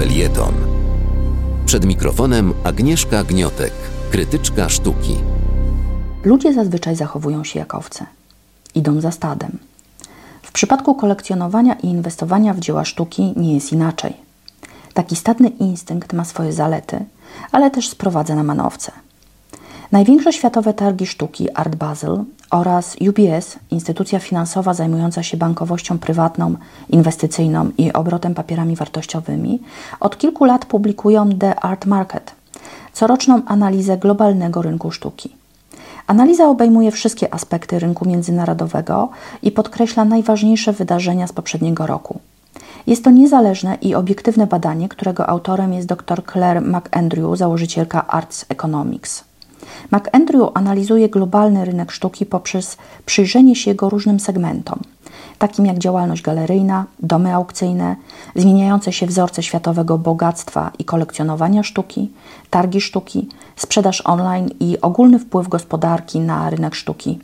felieton. Przed mikrofonem Agnieszka Gniotek, krytyczka sztuki. Ludzie zazwyczaj zachowują się jak owce. Idą za stadem. W przypadku kolekcjonowania i inwestowania w dzieła sztuki nie jest inaczej. Taki stadny instynkt ma swoje zalety, ale też sprowadza na manowce. Największe światowe targi sztuki Art Basel oraz UBS, instytucja finansowa zajmująca się bankowością prywatną, inwestycyjną i obrotem papierami wartościowymi, od kilku lat publikują The Art Market, coroczną analizę globalnego rynku sztuki. Analiza obejmuje wszystkie aspekty rynku międzynarodowego i podkreśla najważniejsze wydarzenia z poprzedniego roku. Jest to niezależne i obiektywne badanie, którego autorem jest dr Claire McAndrew, założycielka Arts Economics. McAndrew analizuje globalny rynek sztuki poprzez przyjrzenie się jego różnym segmentom, takim jak działalność galeryjna, domy aukcyjne, zmieniające się wzorce światowego bogactwa i kolekcjonowania sztuki, targi sztuki, sprzedaż online i ogólny wpływ gospodarki na rynek sztuki.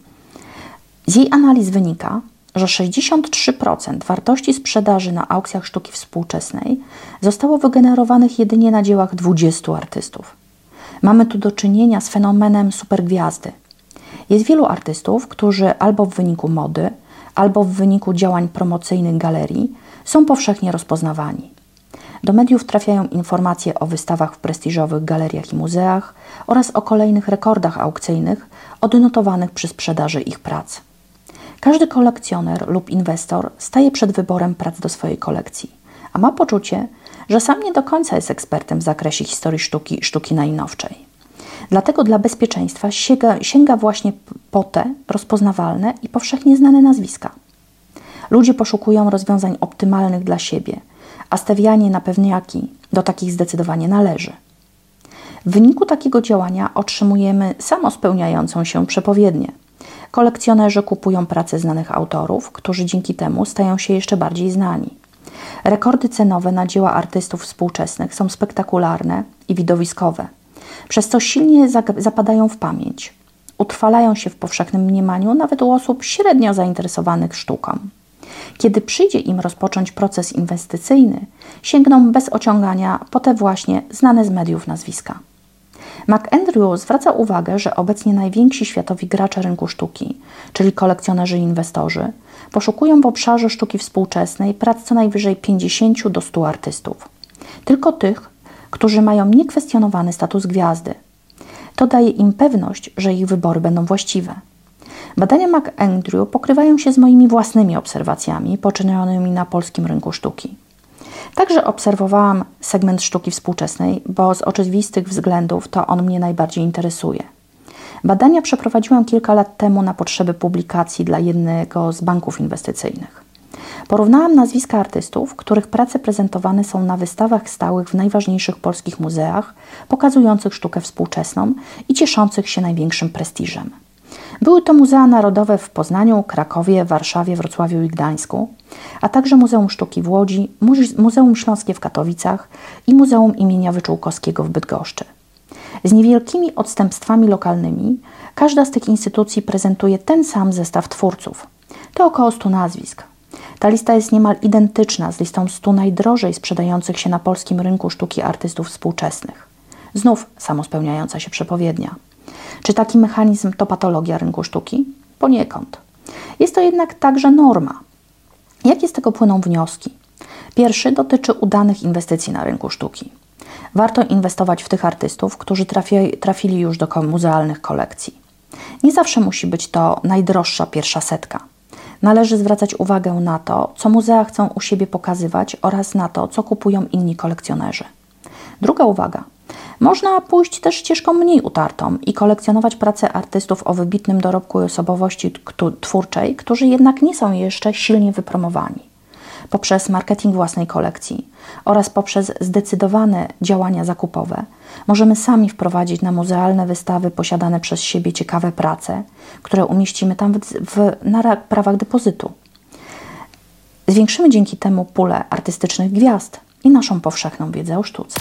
Z jej analiz wynika, że 63% wartości sprzedaży na aukcjach sztuki współczesnej zostało wygenerowanych jedynie na dziełach 20 artystów. Mamy tu do czynienia z fenomenem supergwiazdy. Jest wielu artystów, którzy albo w wyniku mody, albo w wyniku działań promocyjnych galerii są powszechnie rozpoznawani. Do mediów trafiają informacje o wystawach w prestiżowych galeriach i muzeach oraz o kolejnych rekordach aukcyjnych odnotowanych przy sprzedaży ich prac. Każdy kolekcjoner lub inwestor staje przed wyborem prac do swojej kolekcji, a ma poczucie, że sam nie do końca jest ekspertem w zakresie historii sztuki sztuki najnowszej. Dlatego dla bezpieczeństwa sięga, sięga właśnie po te rozpoznawalne i powszechnie znane nazwiska. Ludzie poszukują rozwiązań optymalnych dla siebie, a stawianie na pewniaki do takich zdecydowanie należy. W wyniku takiego działania otrzymujemy samospełniającą się przepowiednię. Kolekcjonerzy kupują prace znanych autorów, którzy dzięki temu stają się jeszcze bardziej znani. Rekordy cenowe na dzieła artystów współczesnych są spektakularne i widowiskowe, przez co silnie zapadają w pamięć. Utrwalają się w powszechnym mniemaniu nawet u osób średnio zainteresowanych sztuką. Kiedy przyjdzie im rozpocząć proces inwestycyjny, sięgną bez ociągania po te właśnie znane z mediów nazwiska. McAndrew zwraca uwagę, że obecnie najwięksi światowi gracze rynku sztuki, czyli kolekcjonerzy i inwestorzy, poszukują w obszarze sztuki współczesnej prac co najwyżej 50 do 100 artystów. Tylko tych, którzy mają niekwestionowany status gwiazdy. To daje im pewność, że ich wybory będą właściwe. Badania McAndrew pokrywają się z moimi własnymi obserwacjami poczynionymi na polskim rynku sztuki. Także obserwowałam segment sztuki współczesnej, bo z oczywistych względów to on mnie najbardziej interesuje. Badania przeprowadziłam kilka lat temu na potrzeby publikacji dla jednego z banków inwestycyjnych. Porównałam nazwiska artystów, których prace prezentowane są na wystawach stałych w najważniejszych polskich muzeach, pokazujących sztukę współczesną i cieszących się największym prestiżem. Były to Muzea Narodowe w Poznaniu, Krakowie, Warszawie, Wrocławiu i Gdańsku, a także Muzeum Sztuki w Łodzi, Muzeum Śląskie w Katowicach i Muzeum imienia Wyczółkowskiego w Bydgoszczy. Z niewielkimi odstępstwami lokalnymi każda z tych instytucji prezentuje ten sam zestaw twórców. To około 100 nazwisk. Ta lista jest niemal identyczna z listą 100 najdrożej sprzedających się na polskim rynku sztuki artystów współczesnych. Znów samospełniająca się przepowiednia. Czy taki mechanizm to patologia rynku sztuki? Poniekąd. Jest to jednak także norma. Jakie z tego płyną wnioski? Pierwszy dotyczy udanych inwestycji na rynku sztuki. Warto inwestować w tych artystów, którzy trafi, trafili już do muzealnych kolekcji. Nie zawsze musi być to najdroższa pierwsza setka. Należy zwracać uwagę na to, co muzea chcą u siebie pokazywać oraz na to, co kupują inni kolekcjonerzy. Druga uwaga. Można pójść też ścieżką mniej utartą i kolekcjonować prace artystów o wybitnym dorobku i osobowości twórczej, którzy jednak nie są jeszcze silnie wypromowani poprzez marketing własnej kolekcji oraz poprzez zdecydowane działania zakupowe, możemy sami wprowadzić na muzealne wystawy posiadane przez siebie ciekawe prace, które umieścimy tam w, w, na prawach depozytu. Zwiększymy dzięki temu pulę artystycznych gwiazd i naszą powszechną wiedzę o sztuce.